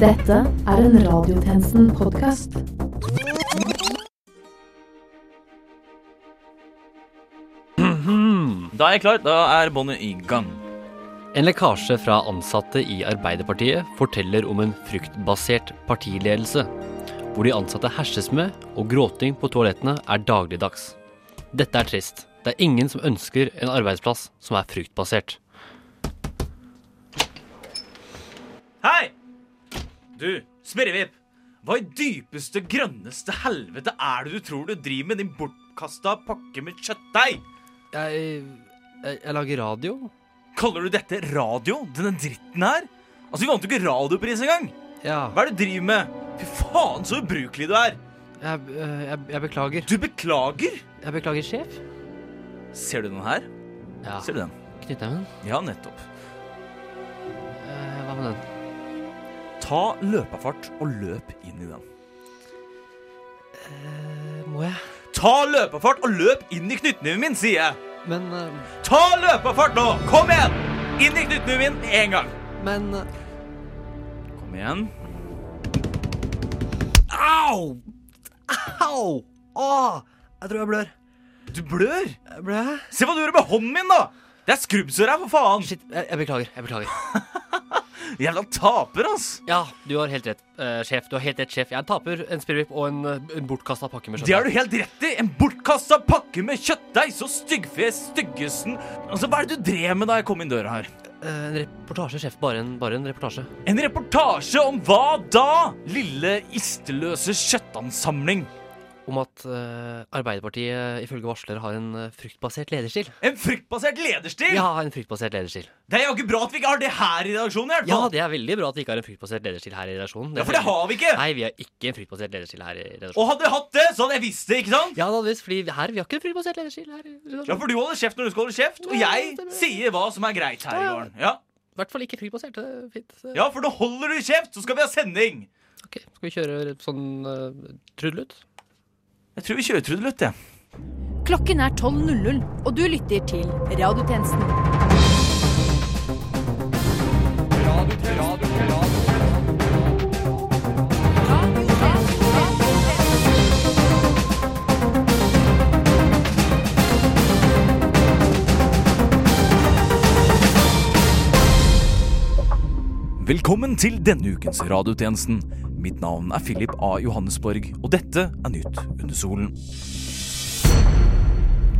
Dette er en Radiotjenesten-podkast. Da er jeg klar. Da er båndet i gang. En lekkasje fra ansatte i Arbeiderpartiet forteller om en fruktbasert partiledelse, hvor de ansatte herses med og gråting på toalettene er dagligdags. Dette er trist. Det er ingen som ønsker en arbeidsplass som er fruktbasert. Hei! Du, Sperrevipp. Hva i dypeste, grønneste helvete er det du tror du driver med, din bortkasta pakke med kjøttdeig? Jeg, jeg, jeg lager radio. Kaller du dette radio? Denne dritten her? Altså, Vi vant jo ikke radiopris engang! Ja, Hva er det du driver med? Fy faen, så ubrukelig du er! jeg, eh, jeg, jeg beklager. Du beklager! Jeg beklager, sjef. Ser du den her? Ja, Ser du den? Knyttneiven. Ja, nettopp. Eh, hva med den? Ta løpefart og løp inn i den. Eh, må jeg? Ta løpefart og løp inn i knyttneven min, sier jeg! Men, eh, Ta løpefart nå! Kom igjen! Inn i knyttneven min én en gang! men eh, Kom igjen. Au! Au! Åh, jeg tror jeg blør. Du blør! Blør jeg? Se hva du gjør med hånden min, da! Det er skrubbsår her, for faen! Shit, jeg, jeg beklager. Jeg beklager. Jævla taper, ass! Ja, du har helt rett, eh, sjef. Du har helt rett, sjef. Jeg er en taper, en spirrevip og en, en bortkasta pakke med Det har du helt rett i! En bortkasta pakke med kjøttdeig! Så styggfjes, styggesen Altså, Hva er det du drev med da jeg kom inn døra her? Eh, en reportasje, sjef. Bare en, bare en reportasje. En reportasje om hva da? Lille isteløse kjøttansamling. Om at uh, Arbeiderpartiet ifølge varsler har en uh, fruktbasert lederstil. En fruktbasert lederstil! Ja, en fruktbasert lederstil. Det er ikke bra at vi ikke har det her i redaksjonen. i hvert Ja, det er veldig bra at vi ikke har en fruktbasert lederstil her i redaksjonen. ja, For det har vi ikke! Nei, vi har ikke en fruktbasert lederstil her i redaksjonen. Og hadde vi hatt det, så hadde jeg visst det, ikke sant? Ja, da, visst, fordi her, vi har ikke en fruktbasert lederstil her i Ja, for du holder kjeft når du skal holde kjeft, og jeg det er sier hva som er greit her i gården. Ja. I hvert fall ikke fruktbasert. Det er ja, for nå holder du kjeft, så skal vi ha sending! Ok, Skal vi kjøre sånn uh, trudelutt? Jeg tror vi kjører trudelutt, jeg. Klokken er 12.00, og du lytter til Radiotjenesten. Velkommen til denne ukens radiotjenesten. Mitt navn er Philip A. Johannesborg, og dette er Nytt under solen.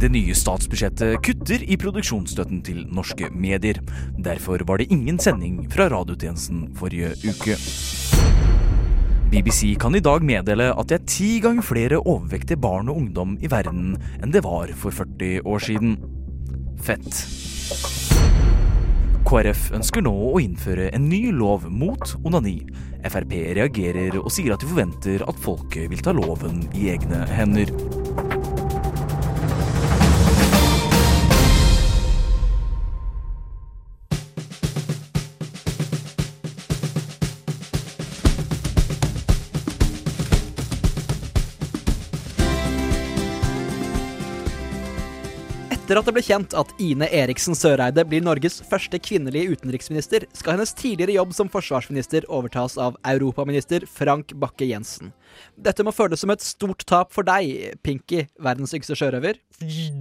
Det nye statsbudsjettet kutter i produksjonsstøtten til norske medier. Derfor var det ingen sending fra radiotjenesten forrige uke. BBC kan i dag meddele at det er ti ganger flere overvektige barn og ungdom i verden enn det var for 40 år siden. Fett. KrF ønsker nå å innføre en ny lov mot onani. Frp reagerer og sier at de forventer at folket vil ta loven i egne hender. Etter at det ble kjent at Ine Eriksen Søreide blir Norges første kvinnelige utenriksminister, skal hennes tidligere jobb som forsvarsminister overtas av europaminister Frank Bakke-Jensen. Dette må føles som et stort tap for deg, Pinky, verdens yngste sjørøver.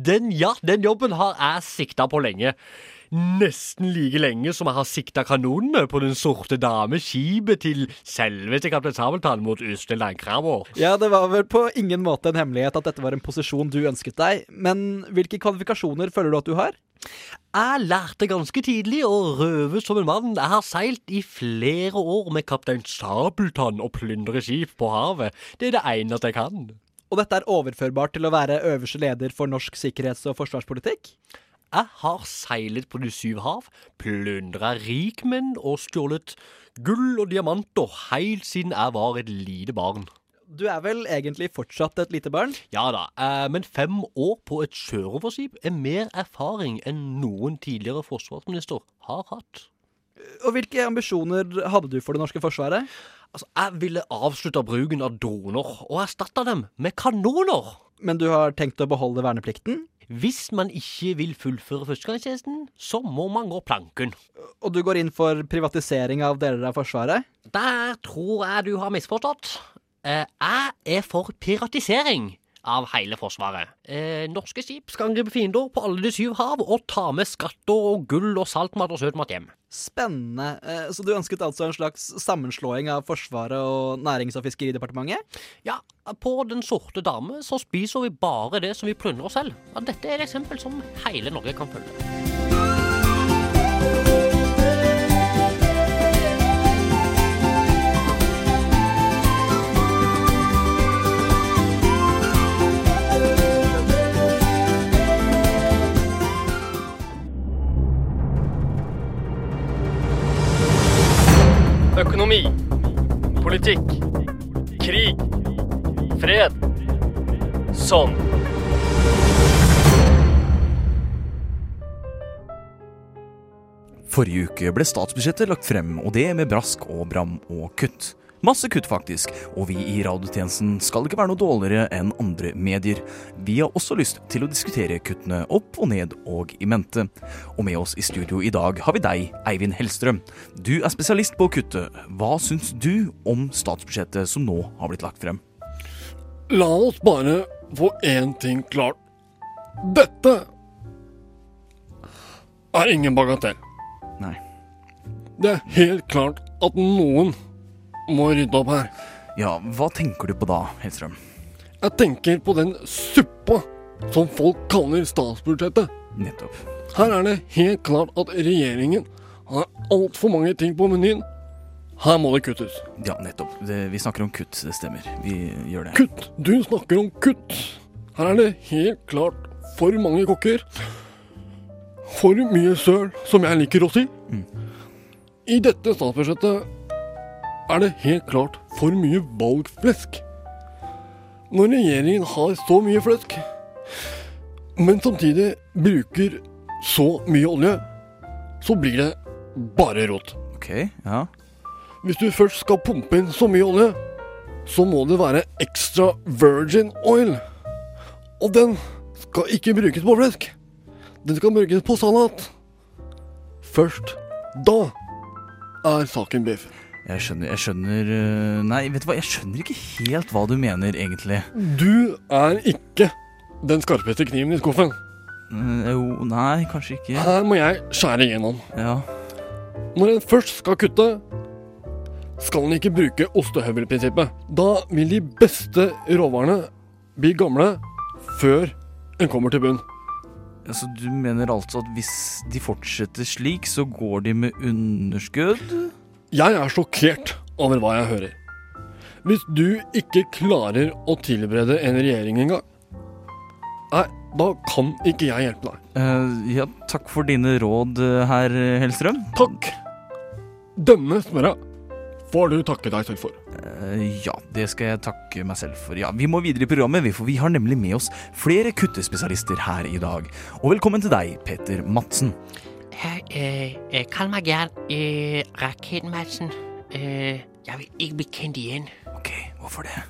Den, ja, den jobben har jeg sikta på lenge. Nesten like lenge som jeg har sikta kanonene på Den sorte dame, skipet til selveste kaptein Sabeltann mot Østre Landkrabber. Ja, det var vel på ingen måte en hemmelighet at dette var en posisjon du ønsket deg, men hvilke kvalifikasjoner føler du at du har? Jeg lærte ganske tidlig å røve som en mann. Jeg har seilt i flere år med kaptein Sabeltann og plyndre skip på havet. Det er det eneste jeg kan. Og dette er overførbart til å være øverste leder for norsk sikkerhets- og forsvarspolitikk? Jeg har seilet på de syv hav, plyndra rikmenn og stjålet gull og diamanter helt siden jeg var et lite barn. Du er vel egentlig fortsatt et lite barn? Ja da, eh, men fem år på et sjørøverskip er mer erfaring enn noen tidligere forsvarsminister har hatt. Og hvilke ambisjoner hadde du for det norske forsvaret? Altså, Jeg ville avslutta bruken av droner og erstatta dem med kanoner. Men du har tenkt å beholde verneplikten? Hvis man ikke vil fullføre førstegangstjenesten, så må man gå planken. Og du går inn for privatisering av deler av Forsvaret? Der tror jeg du har misforstått. Eh, jeg er for piratisering av hele Forsvaret. Eh, norske skip skal angripe fiender på alle de syv hav og ta med skatter og gull og saltmat og søtmat hjem. Spennende. Eh, Så du ønsket altså en slags sammenslåing av Forsvaret og Nærings- og fiskeridepartementet? Ja, på Den sorte dame så spiser vi bare det som vi plundrer selv. Ja, dette er et eksempel som hele Norge kan følge. Økonomi. Politikk. Krig. Fred. Sånn. Forrige uke ble statsbudsjettet lagt frem, og det med brask og bram og kutt. Masse kutt, faktisk, og vi i radiotjenesten skal ikke være noe dårligere enn andre medier. Vi har også lyst til å diskutere kuttene opp og ned og i mente. Og med oss i studio i dag har vi deg, Eivind Hellstrøm. Du er spesialist på å kutte. Hva syns du om statsbudsjettet som nå har blitt lagt frem? La oss bare få én ting klart. Dette er ingen bagatell. Nei. Det er helt klart at noen må rydde opp her. Ja, hva tenker du på da, Hellstrøm? Jeg tenker på den suppa som folk kaller statsbudsjettet. Nettopp. Her er det helt klart at regjeringen har altfor mange ting på menyen. Her må det kuttes. Ja, nettopp. Det, vi snakker om kutt, det stemmer. Vi gjør det. Kutt! Du snakker om kutt. Her er det helt klart for mange kokker. For mye søl, som jeg liker å si. Mm. I dette statsbudsjettet er det helt klart for mye valgflesk. Når regjeringen har så mye flesk, men samtidig bruker så mye olje, så blir det bare rot. Ok, ja. Hvis du først skal pumpe inn så mye olje, så må det være extra virgin oil. Og den skal ikke brukes på flesk. Den skal brukes på salat. Først da er saken biff. Jeg skjønner, jeg skjønner øh, Nei, vet du hva, jeg skjønner ikke helt hva du mener, egentlig. Du er ikke den skarpeste kniven i skuffen. Eh, jo, nei, kanskje ikke. Her må jeg skjære igjennom. Ja. Når en først skal kutte, skal en ikke bruke ostehøvelprinsippet. Da vil de beste råvarene bli gamle før en kommer til bunn. Altså, du mener altså at hvis de fortsetter slik, så går de med underskudd? Jeg er sjokkert over hva jeg hører. Hvis du ikke klarer å tilberede en regjering engang, nei, da kan ikke jeg hjelpe deg. Eh, ja, takk for dine råd, eh, herr Hellstrøm. Takk. Denne smøra får du takke deg selv for. Eh, ja, det skal jeg takke meg selv for. Ja, Vi må videre i programmet, for vi har nemlig med oss flere kuttespesialister her i dag. Og velkommen til deg, Peter Madsen. Eh, eh, kall meg gjerne eh, Rakett-Madsen. Eh, jeg vil ikke bli kendt igjen. Ok, hvorfor det?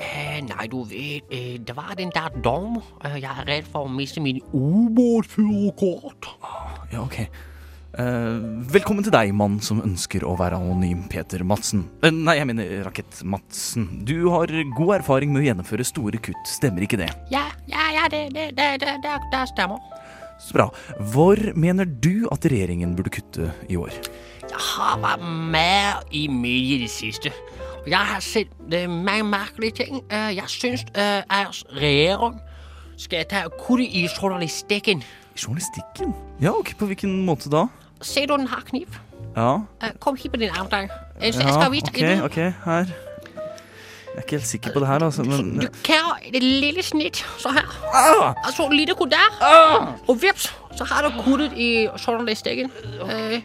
Eh, nei, du vet, eh, det var den der dom. Eh, jeg er redd for å miste min ubåtførerkort. Ja, ok. Uh, velkommen til deg, mann som ønsker å være anonym, Peter Madsen. Uh, nei, jeg mener Rakett Madsen. Du har god erfaring med å gjennomføre store kutt, stemmer ikke det? Ja, ja, ja, det, det, det, det, det, det stemmer. Så bra. Hvor mener du at regjeringen burde kutte i år? Jeg har vært med i mye i det siste. Jeg har sett eh, mange merkelige ting. Eh, jeg syns eh, at regjeringen skal ta og kutte i journalistikken. Journalistikken? Ja, ok, på hvilken måte da? Ser du den har kniv? Ja, kom hit med din arm ja skal vi ta ok, okay, her. Jeg er ikke helt sikker på det her, altså, men Du kan et lille snitt, så her. ah! Og så lite kutt der. Og vips, så har du kuttet i journalistikken. Uh,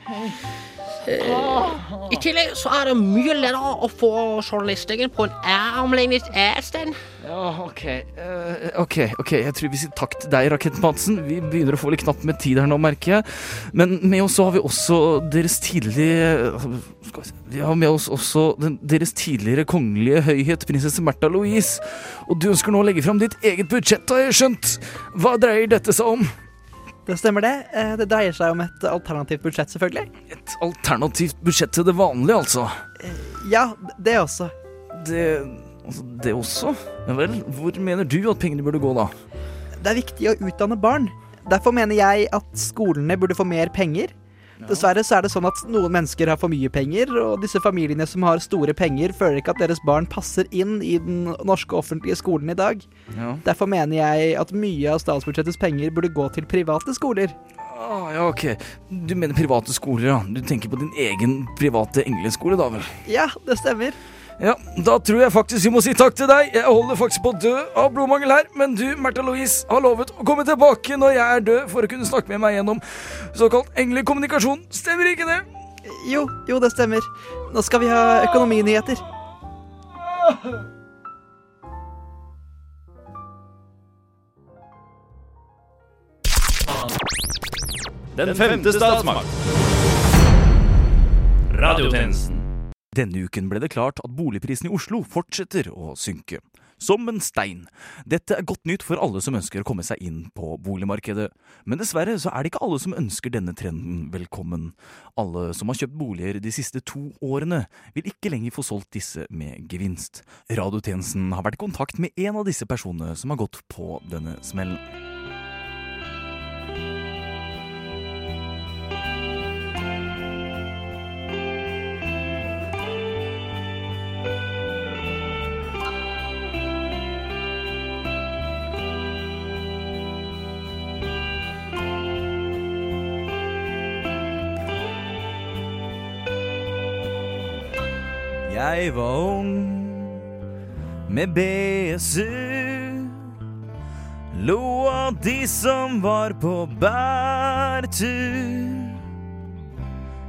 I tillegg så er det mye lettere å få journalistikken på en armlengdes avstand. Ja, ok. Uh, ok, ok, jeg tror vi sier takk til deg, Rakettmadsen. Vi begynner å få litt knapt med tid her nå, merker jeg. Men med oss så har vi også deres tidligere vi har med oss også den, deres tidligere kongelige høyhet, prinsesse Märtha Louise. Og du ønsker nå å legge fram ditt eget budsjett, har jeg skjønt. Hva dreier dette seg om? Det stemmer det. Eh, Det dreier seg om et alternativt budsjett, selvfølgelig. Et alternativt budsjett til det vanlige, altså. Ja, det også. Det, altså, det også? Ja vel, hvor mener du at pengene burde gå, da? Det er viktig å utdanne barn. Derfor mener jeg at skolene burde få mer penger. Dessverre så er det sånn at noen mennesker har for mye penger, og disse familiene som har store penger, føler ikke at deres barn passer inn i den norske offentlige skolen i dag. Ja. Derfor mener jeg at mye av statsbudsjettets penger burde gå til private skoler. Ah, ja, ok. Du mener private skoler, ja. Du tenker på din egen private engleskole, da vel? Ja, det stemmer. Ja, da tror jeg faktisk vi må si takk til deg. Jeg holder faktisk på å dø av blodmangel her, men du, Märtha Louise, har lovet å komme tilbake når jeg er død, for å kunne snakke med meg gjennom såkalt englekommunikasjon. Stemmer ikke det? Jo, jo, det stemmer. Nå skal vi ha økonominyheter. Den femte statsmakt. Radiotjenesten. Denne uken ble det klart at boligprisen i Oslo fortsetter å synke. Som en stein. Dette er godt nytt for alle som ønsker å komme seg inn på boligmarkedet. Men dessverre så er det ikke alle som ønsker denne trenden velkommen. Alle som har kjøpt boliger de siste to årene, vil ikke lenger få solgt disse med gevinst. Radiotjenesten har vært i kontakt med en av disse personene som har gått på denne smellen. Jeg var ung med BSU. Lo av de som var på bærtur.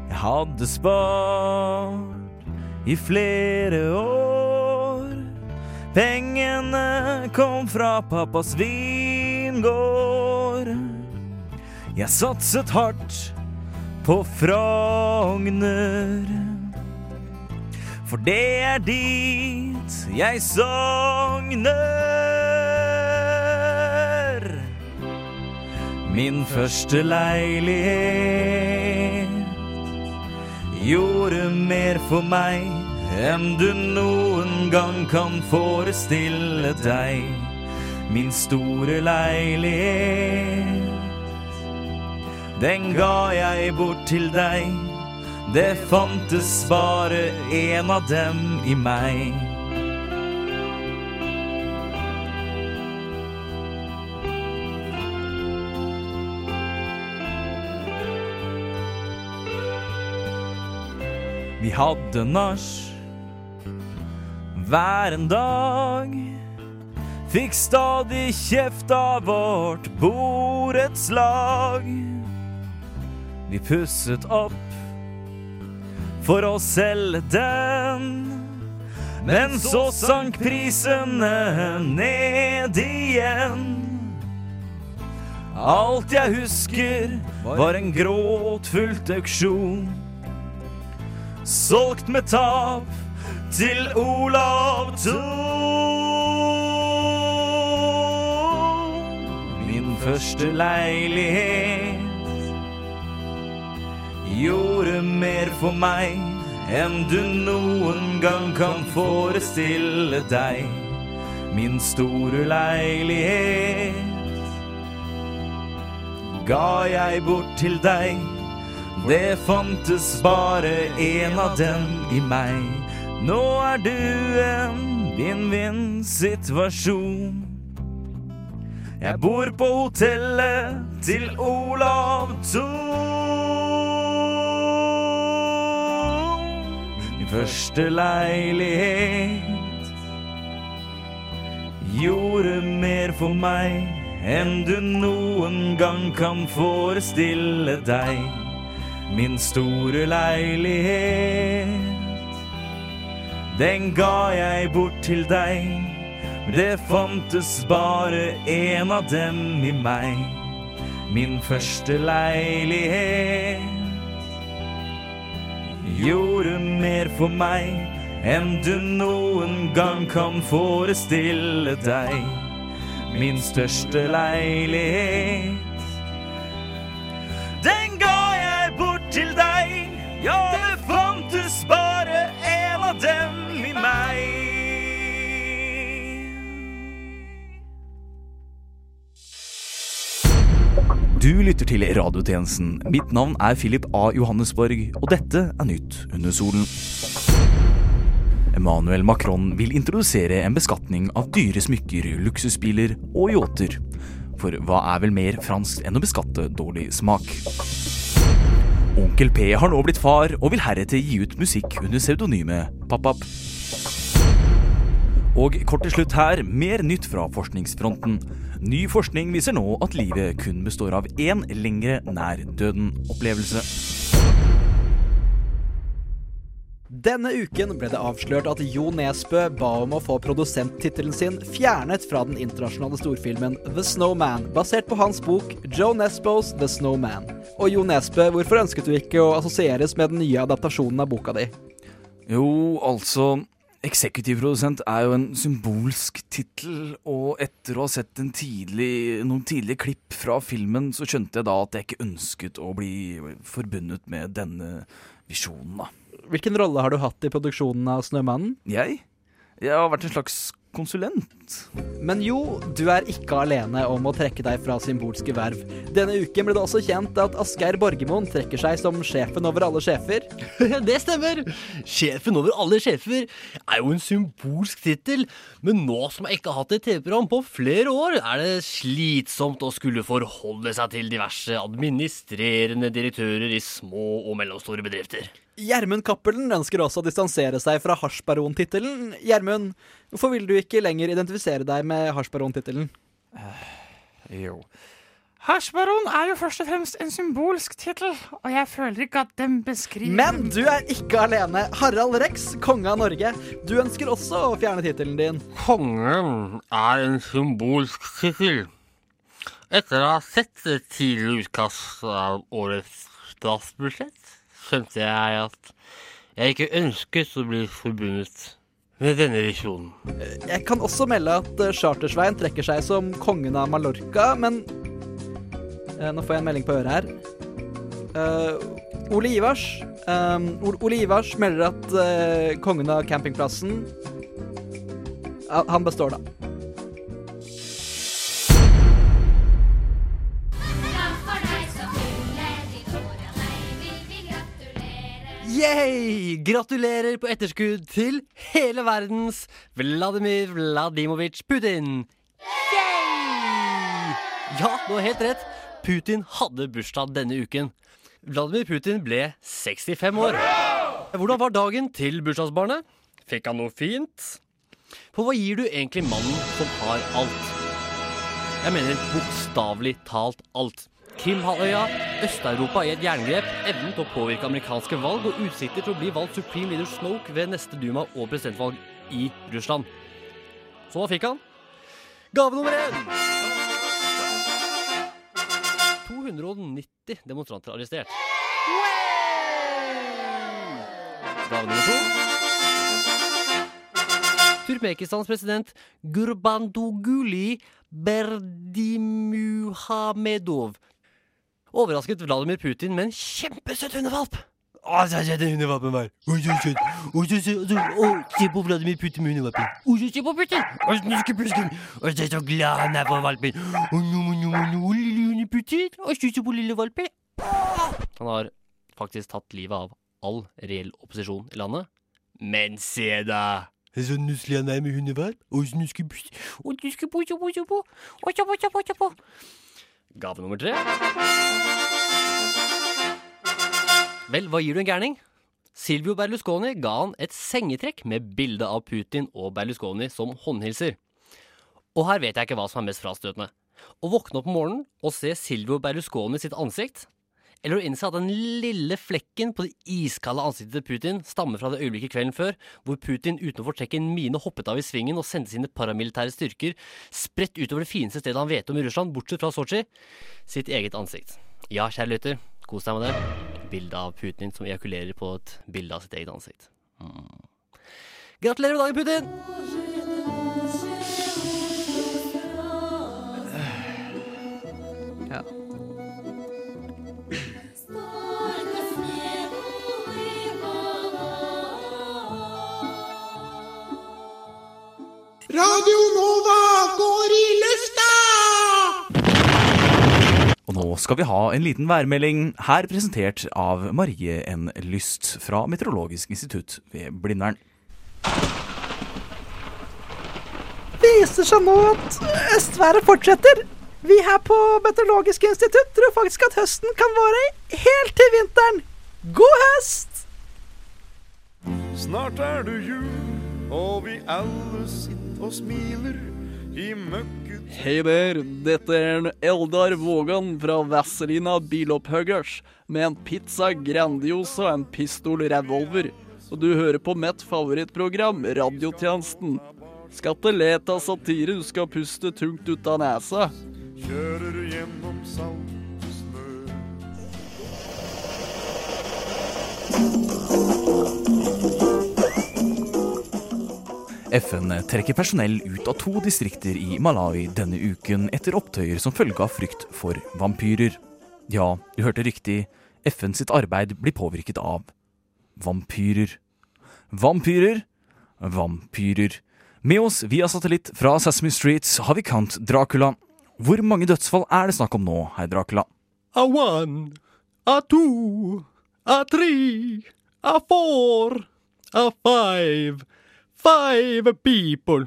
Jeg hadde spart i flere år. Pengene kom fra pappas vingård. Jeg satset hardt på Frogner. For det er dit jeg sogner. Min første leilighet gjorde mer for meg enn du noen gang kan forestille deg. Min store leilighet, den ga jeg bort til deg. Det fantes bare en av dem i meg. Vi hadde nach hver en dag. Fikk stadig kjeft av vårt borettslag. Vi pusset opp for å selge den. Men så sank prisene ned igjen. Alt jeg husker, var en gråtfullt auksjon. Solgt med tap til Olav Thon. Min første leilighet gjorde mer for meg enn du noen gang kan forestille deg. Min store leilighet ga jeg bort til deg. Det fantes bare en av dem i meg. Nå er du en vinn-vinn-situasjon. Jeg bor på hotellet til Olav Thon. Min første leilighet gjorde mer for meg enn du noen gang kan forestille deg. Min store leilighet. Den ga jeg bort til deg. Det fantes bare en av dem i meg. Min første leilighet gjorde mer for meg enn du noen gang kan forestille deg. Min største leilighet. Den ga jeg bort til deg. Ja, det fantes bare en av dem Du lytter til radiotjenesten. Mitt navn er Philip A. Johannesborg, og dette er Nytt under solen. Emmanuel Macron vil introdusere en beskatning av dyre smykker, luksusbiler og yachter. For hva er vel mer fransk enn å beskatte dårlig smak? Onkel P har nå blitt far og vil heretter gi ut musikk under pseudonymet Pappap. Og kort til slutt her, mer nytt fra forskningsfronten. Ny forskning viser nå at livet kun består av én lengre nær-døden-opplevelse. Denne uken ble det avslørt at Jo Nesbø ba om å få produsenttittelen sin fjernet fra den internasjonale storfilmen The Snowman, basert på hans bok Joe Nesbøs The Snowman. Og Jo Nesbø, hvorfor ønsket du ikke å assosieres med den nye adaptasjonen av boka di? Jo, altså Eksekutivprodusent er jo en symbolsk tittel, og etter å ha sett en tidlig, noen tidlige klipp fra filmen, så skjønte jeg da at jeg ikke ønsket å bli forbundet med denne visjonen, da. Hvilken rolle har du hatt i produksjonen av Snømannen? Jeg? Jeg har vært en slags konsulent. Men jo, du er ikke alene om å trekke deg fra symbolske verv. Denne uken ble det også kjent at Asgeir Borgermoen trekker seg som sjefen over alle sjefer. Det stemmer! Sjefen over alle sjefer er jo en symbolsk tittel, men nå som jeg ikke har hatt et TV-program på flere år, er det slitsomt å skulle forholde seg til diverse administrerende direktører i små og mellomstore bedrifter. Gjermund Cappelen ønsker også å distansere seg fra hasjbarontittelen. Gjermund, hvorfor vil du ikke lenger identifisere deg med hasjbarontittelen? Jo. Hasjbaron er jo først og fremst en symbolsk tittel, og jeg føler ikke at den beskriver Men du er ikke alene. Harald Rex, konge av Norge. Du ønsker også å fjerne tittelen din. Kongen er en symbolsk tittel. Etter å ha sett det tidlige utkast av årets statsbudsjett, skjønte jeg at jeg ikke ønsket å bli forbundet med denne visjonen. Jeg kan også melde at eh, Chartersveien trekker seg som kongen av Mallorca, men eh, Nå får jeg en melding på øret her. Uh, Ole Ivars Ole- Ole Ivars melder at uh, kongen av campingplassen uh, Han består, da. Yay! Gratulerer på etterskudd til hele verdens Vladimir Vladimovic Putin. Yay! Ja, du har helt rett. Putin hadde bursdag denne uken. Vladimir Putin ble 65 år. Hvordan var dagen til bursdagsbarnet? Fikk han noe fint? For hva gir du egentlig mannen som har alt? Jeg mener bokstavelig talt alt. Krimhalvøya, Øst-Europa i et jerngrep, evnen til å påvirke amerikanske valg og utsikter til å bli valgt supreme leader Snoke ved neste Duma og presidentvalg i Russland. Så hva fikk han? Gave nummer én! 290 demonstranter arrestert. Gave nummer to. Turkmenistans president Gurbandoguli Berdimuhamedov overrasket Vladimir Putin med en kjempesøt hundevalp. Å, så søt den hundevalpen var. Å, så søt. Å, så søt. Å, se på Vladimir Putin med hundevalpen. Å, så se på Putin. Å, snuske Putin. Å, se så glad han er for valpen. Å, no, no, no, nå lille hunde Putin. Å, se på lille valpen. Han har faktisk tatt livet av all reell opposisjon i landet. Men se da. Så nusselig han er med hundevalp. Å, snuske Putin. Å, snuske på, se på, på. Å, se på, se på, se på. Gave nummer tre. Vel, hva gir du en gærning? Silvio Berlusconi ga han et sengetrekk med bilde av Putin og Berlusconi som håndhilser. Og her vet jeg ikke hva som er mest frastøtende. Å våkne opp om morgenen og se Silvio Berlusconi sitt ansikt, eller å innse at den lille flekken på det iskalde ansiktet til Putin stammer fra det øyeblikket kvelden før, hvor Putin uten å fortrekke en mine hoppet av i svingen og sendte sine paramilitære styrker spredt utover det fineste stedet han vet om i Russland, bortsett fra Sotsji, sitt eget ansikt. Ja, kjære lytter, kos deg med det. Bilde av Putin som ejakulerer på et bilde av sitt eget ansikt. Mm. Gratulerer med dagen, Putin! Radio Nova går i lufta! Og nå skal vi ha en liten værmelding, her presentert av Marie N. Lyst fra Meteorologisk institutt ved Blindern. viser seg nå at østværet fortsetter. Vi her på Meteorologisk institutt tror faktisk at høsten kan vare helt til vinteren. God høst! Snart er det jul, og vi alle sitter og smiler i møkket Hei der, dette er en Eldar Vågan fra Vazelina Bilopphuggers med en pizza Grandiosa og en pistol revolver. Og du hører på mitt favorittprogram, Radiotjenesten. Skal ikke le av satire, du skal puste tungt ut av nesa. Kjører gjennom salt snø FN trekker personell ut av to distrikter i Malawi denne uken etter opptøyer som følge av frykt for vampyrer. Ja, du hørte riktig, FN sitt arbeid blir påvirket av vampyrer. Vampyrer, vampyrer. Med oss via satellitt fra Sesame Street har vi Count Dracula. Hvor mange dødsfall er det snakk om nå, herr Dracula? A one, a two, a three, a four, a five. Five people.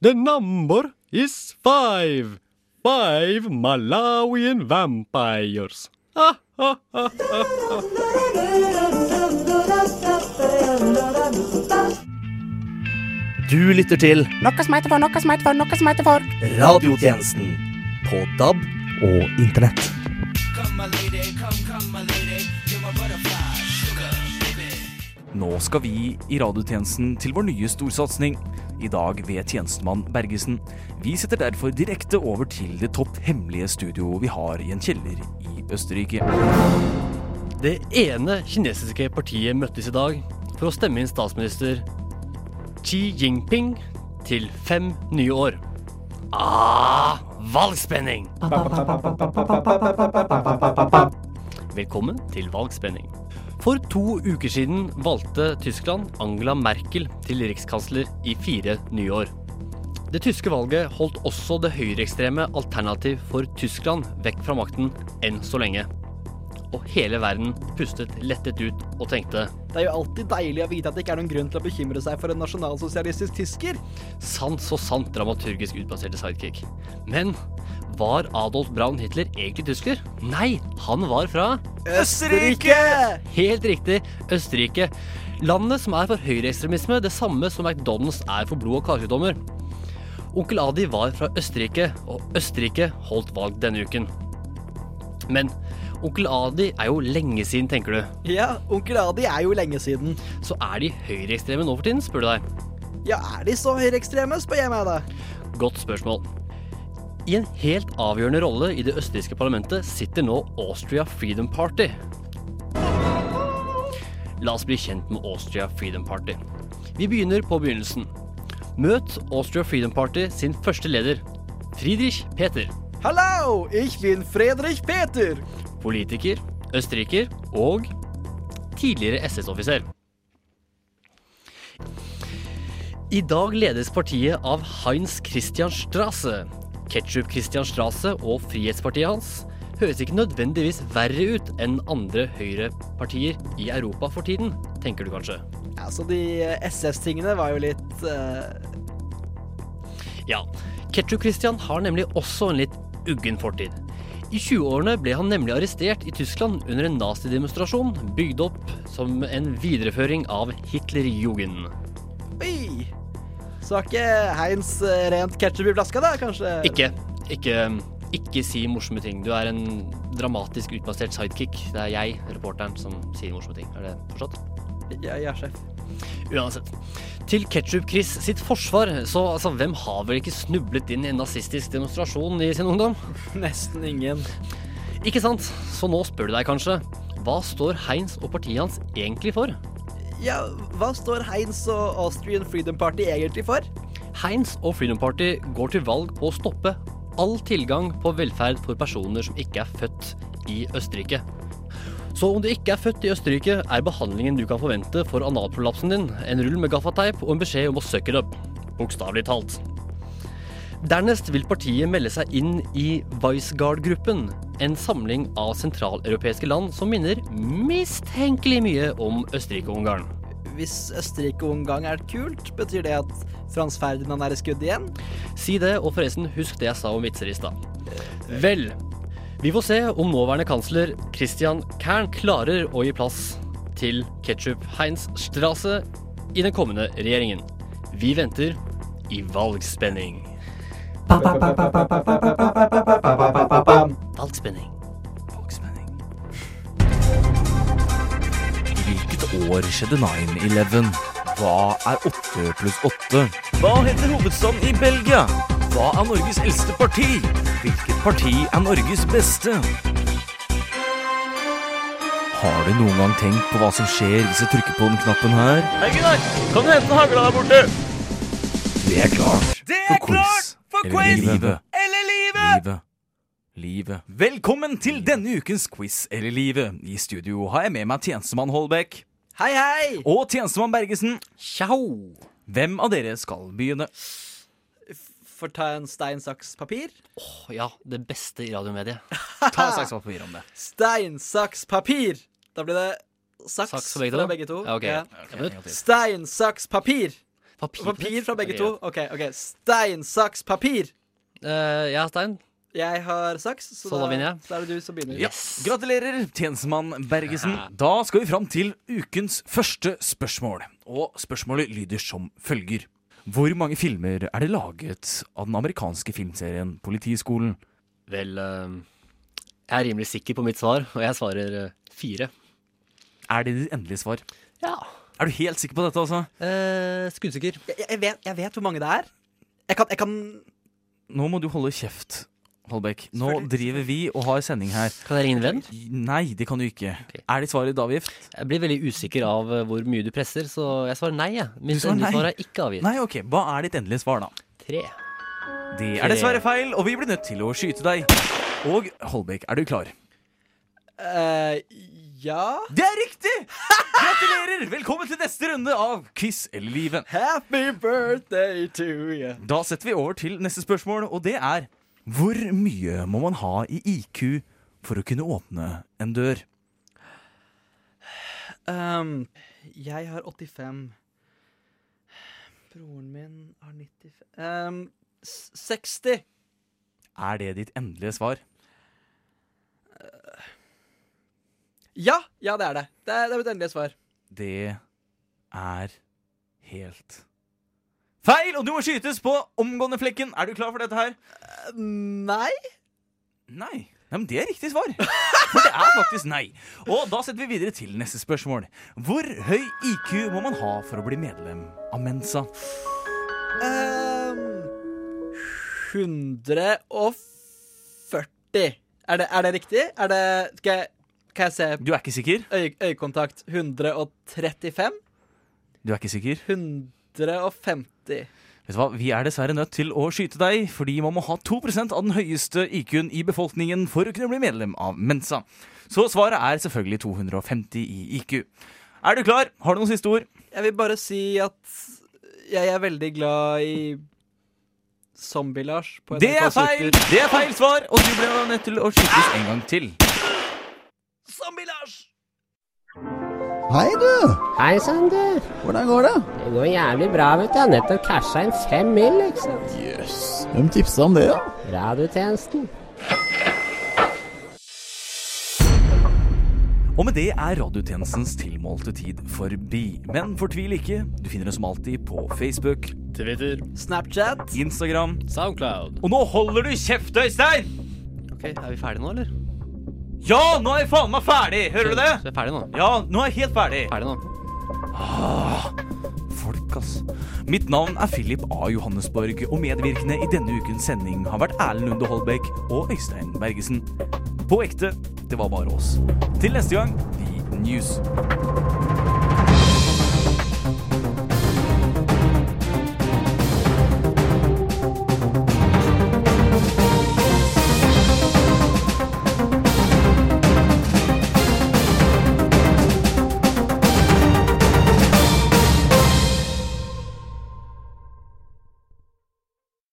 The number is five. Five Malawian vampires. Ah, ah, ah, ah, Du lytter til Noe som heter for, noe som heter for, noe som heter for. Radiotjenesten på DAB og Internett. Nå skal vi i radiotjenesten til vår nye storsatsing. I dag ved tjenestemann Bergesen. Vi setter derfor direkte over til det topp hemmelige studioet vi har i en kjeller i Østerrike. Det ene kinesiske partiet møttes i dag for å stemme inn statsminister Xi Jinping til fem nye år. Ah, valgspenning! Velkommen til valgspenning. For to uker siden valgte Tyskland Angela Merkel til rikskansler i fire nye år. Det tyske valget holdt også det høyreekstreme Alternativ for Tyskland vekk fra makten enn så lenge. Og hele verden pustet lettet ut og tenkte Det er jo alltid deilig å vite at det ikke er noen grunn til å bekymre seg for en nasjonalsosialistisk tysker. Sant så sant dramaturgisk utbaserte sidekick. Men var Adolf Braun Hitler egentlig tysker? Nei, han var fra Østerrike! Helt riktig, Østerrike. Landet som er for høyreekstremisme, det samme som McDonald's er for blod- og karsykdommer. Onkel Adi var fra Østerrike, og Østerrike holdt valg denne uken. Men Onkel Adi er jo lenge siden, tenker du. Ja, onkel Adi er jo lenge siden. Så er de høyreekstreme nå for tiden, spør du deg. Ja, er de så høyreekstreme, spør jeg meg da. Godt spørsmål. I en helt avgjørende rolle i det østerrikske parlamentet sitter nå Austria Freedom Party. La oss bli kjent med Austria Freedom Party. Vi begynner på begynnelsen. Møt Austria Freedom Party sin første leder, Friedrich Peter. Hallo, ich bin Friedrich Peter. Politiker, østerriker og tidligere SS-offiser. I dag ledes partiet av Heinz Christian Strasse. Ketchup Christian Strasse og Frihetspartiet hans høres ikke nødvendigvis verre ut enn andre høyrepartier i Europa for tiden, tenker du kanskje. Ja, så de SS-tingene var jo litt uh... Ja. Ketchup Christian har nemlig også en litt uggen fortid. I 20-årene ble han nemlig arrestert i Tyskland under en nazidemonstrasjon bygd opp som en videreføring av Hitlerjugend. Oi! Så har ikke Heinz rent ketsjup i flaska, da, kanskje? Ikke. Ikke Ikke si morsomme ting. Du er en dramatisk utbasert sidekick. Det er jeg, reporteren, som sier morsomme ting. Er det forstått? Ja, ja, sjef. Uansett. Til Ketchup-Chris sitt forsvar, så altså, hvem har vel ikke snublet inn i en nazistisk demonstrasjon i sin ungdom? Nesten ingen. Ikke sant? Så nå spør du deg kanskje. Hva står Heinz og partiet hans egentlig for? Ja, hva står Heinz og Austrian Freedom Party egentlig for? Heinz og Freedom Party går til valg på å stoppe all tilgang på velferd for personer som ikke er født i Østerrike. Så om du ikke er født i Østerrike, er behandlingen du kan forvente for analprolapsen din en rull med gaffateip og en beskjed om å suck it up. Bokstavelig talt. Dernest vil partiet melde seg inn i Weisgard-gruppen, en samling av sentraleuropeiske land som minner mistenkelig mye om Østerrike-Ungarn. Hvis Østerrike-Ungarn er kult, betyr det at Frans Ferdinand er i skudd igjen? Si det, og forresten, husk det jeg sa om vitser i stad. Vel, vi får se om nåværende kansler Christian Kern klarer å gi plass til Ketchup Heinz Strasse i den kommende regjeringen. Vi venter i valgspenning. Valgspenning. Valgspenning. Hvilket år skjedde 9-11? Hva er 8 pluss 8? Hva heter hovedstaden i Belgia? Hva er Norges eldste parti? Hvilket parti er Norges beste? Har du noen gang tenkt på hva som skjer hvis jeg trykker på den knappen her? Hei, Gunnar! Kan du hente hagla der borte? Det er klart Det er klart for quiz livet. eller livet! Livet. Livet. Velkommen til denne ukens quiz eller livet. I studio har jeg med meg tjenestemann Holbæk. Hei, hei! Og tjenestemann Bergesen. Tjau! Hvem av dere skal begynne? Får ta en stein, saks, papir? Åh, ja, det beste i radiomediet. Ta saks papir om det. Stein, saks, papir! Da blir det saks, Saks for begge fra begge to. Ja, okay. Ja. Ok, en gang til. Stein, saks, papir! Papir, Papir fra begge to. OK, ok. Stein, saks, papir! Uh, jeg har stein. Jeg har saks, så, Så da vinner jeg. Da er det du som begynner. Yes. Gratulerer, tjenestemann Bergesen. Da skal vi fram til ukens første spørsmål. Og spørsmålet lyder som følger. Hvor mange filmer er det laget av den amerikanske filmserien Politiskolen? Vel, eh, jeg er rimelig sikker på mitt svar, og jeg svarer eh, fire. Er det ditt endelige svar? Ja. Er du helt sikker på dette, altså? Eh, skuddsikker. Jeg, jeg, vet, jeg vet hvor mange det er. Jeg kan, jeg kan Nå må du holde kjeft, Holbæk. Nå driver vi og har sending her. Kan jeg ringe en venn? Nei, det kan du ikke. Er ditt svar i avgift? Jeg blir veldig usikker av eh, hvor mye du presser, så jeg svarer nei. jeg. Mitt endelige nei? svar er ikke avgitt. Nei, ok. Hva er ditt endelige svar, da? Tre. Det er dessverre feil, og vi blir nødt til å skyte deg. Og Holbæk, er du klar? eh, Ja? Det er riktig! Gratulerer! Velkommen til neste runde av Quiz eller livet. Happy birthday to you. Da setter vi over til neste spørsmål, og det er Hvor mye må man ha i IQ for å kunne åpne en dør? Um, jeg har 85. Broren min har 95 um, 60. Er det ditt endelige svar? Ja, ja, det er det. Det er, det er mitt endelige svar. Det er helt feil, og du må skytes på omgående flekken. Er du klar for dette her? Nei. Nei. Nei, men Det er riktig svar. For det er faktisk nei. Og da setter vi videre til neste spørsmål. Hvor høy IQ må man ha for å bli medlem av Mensa? Um, 140. Er det, er det riktig? Er det Skal jeg, kan jeg se Du er ikke sikker? øy, øyekontakt 135? Du er ikke sikker? 150. Vet du hva, Vi er dessverre nødt til å skyte deg, fordi man må ha 2% av den høyeste IQ-en i befolkningen for å kunne bli medlem av Mensa. Så svaret er selvfølgelig 250 i IQ. Er du klar? Har du noen siste ord? Jeg vil bare si at jeg er veldig glad i Zombie-Lars Det er feil! Det er feil svar, og du ble nødt til å skytes en gang til. Zombie-Lars! Hei, du. Hei sann, du. Hvordan går det? Det går jævlig bra, vet du. Jeg har nettopp casha inn fem mill., ikke sant. Jøss. Hvem tipsa om det, da? Radiotjenesten. Og med det er radiotjenestens tilmålte tid forbi. Men fortvil ikke, du finner det som alltid på Facebook, Twitter, Snapchat, Instagram Soundcloud. Og nå holder du kjeft, Øystein! Ok, Er vi ferdige nå, eller? Ja, nå er jeg faen meg ferdig! Hører du det? Så jeg er ferdig nå? Ja, nå er jeg helt ferdig. Ferdig nå. Ah, folk, ass. Mitt navn er Philip A. Johannesborg, og medvirkende i denne ukens sending har vært Erlend Lunde Holbæk og Øystein Bergesen. På ekte, det var bare oss. Til neste gang, The News.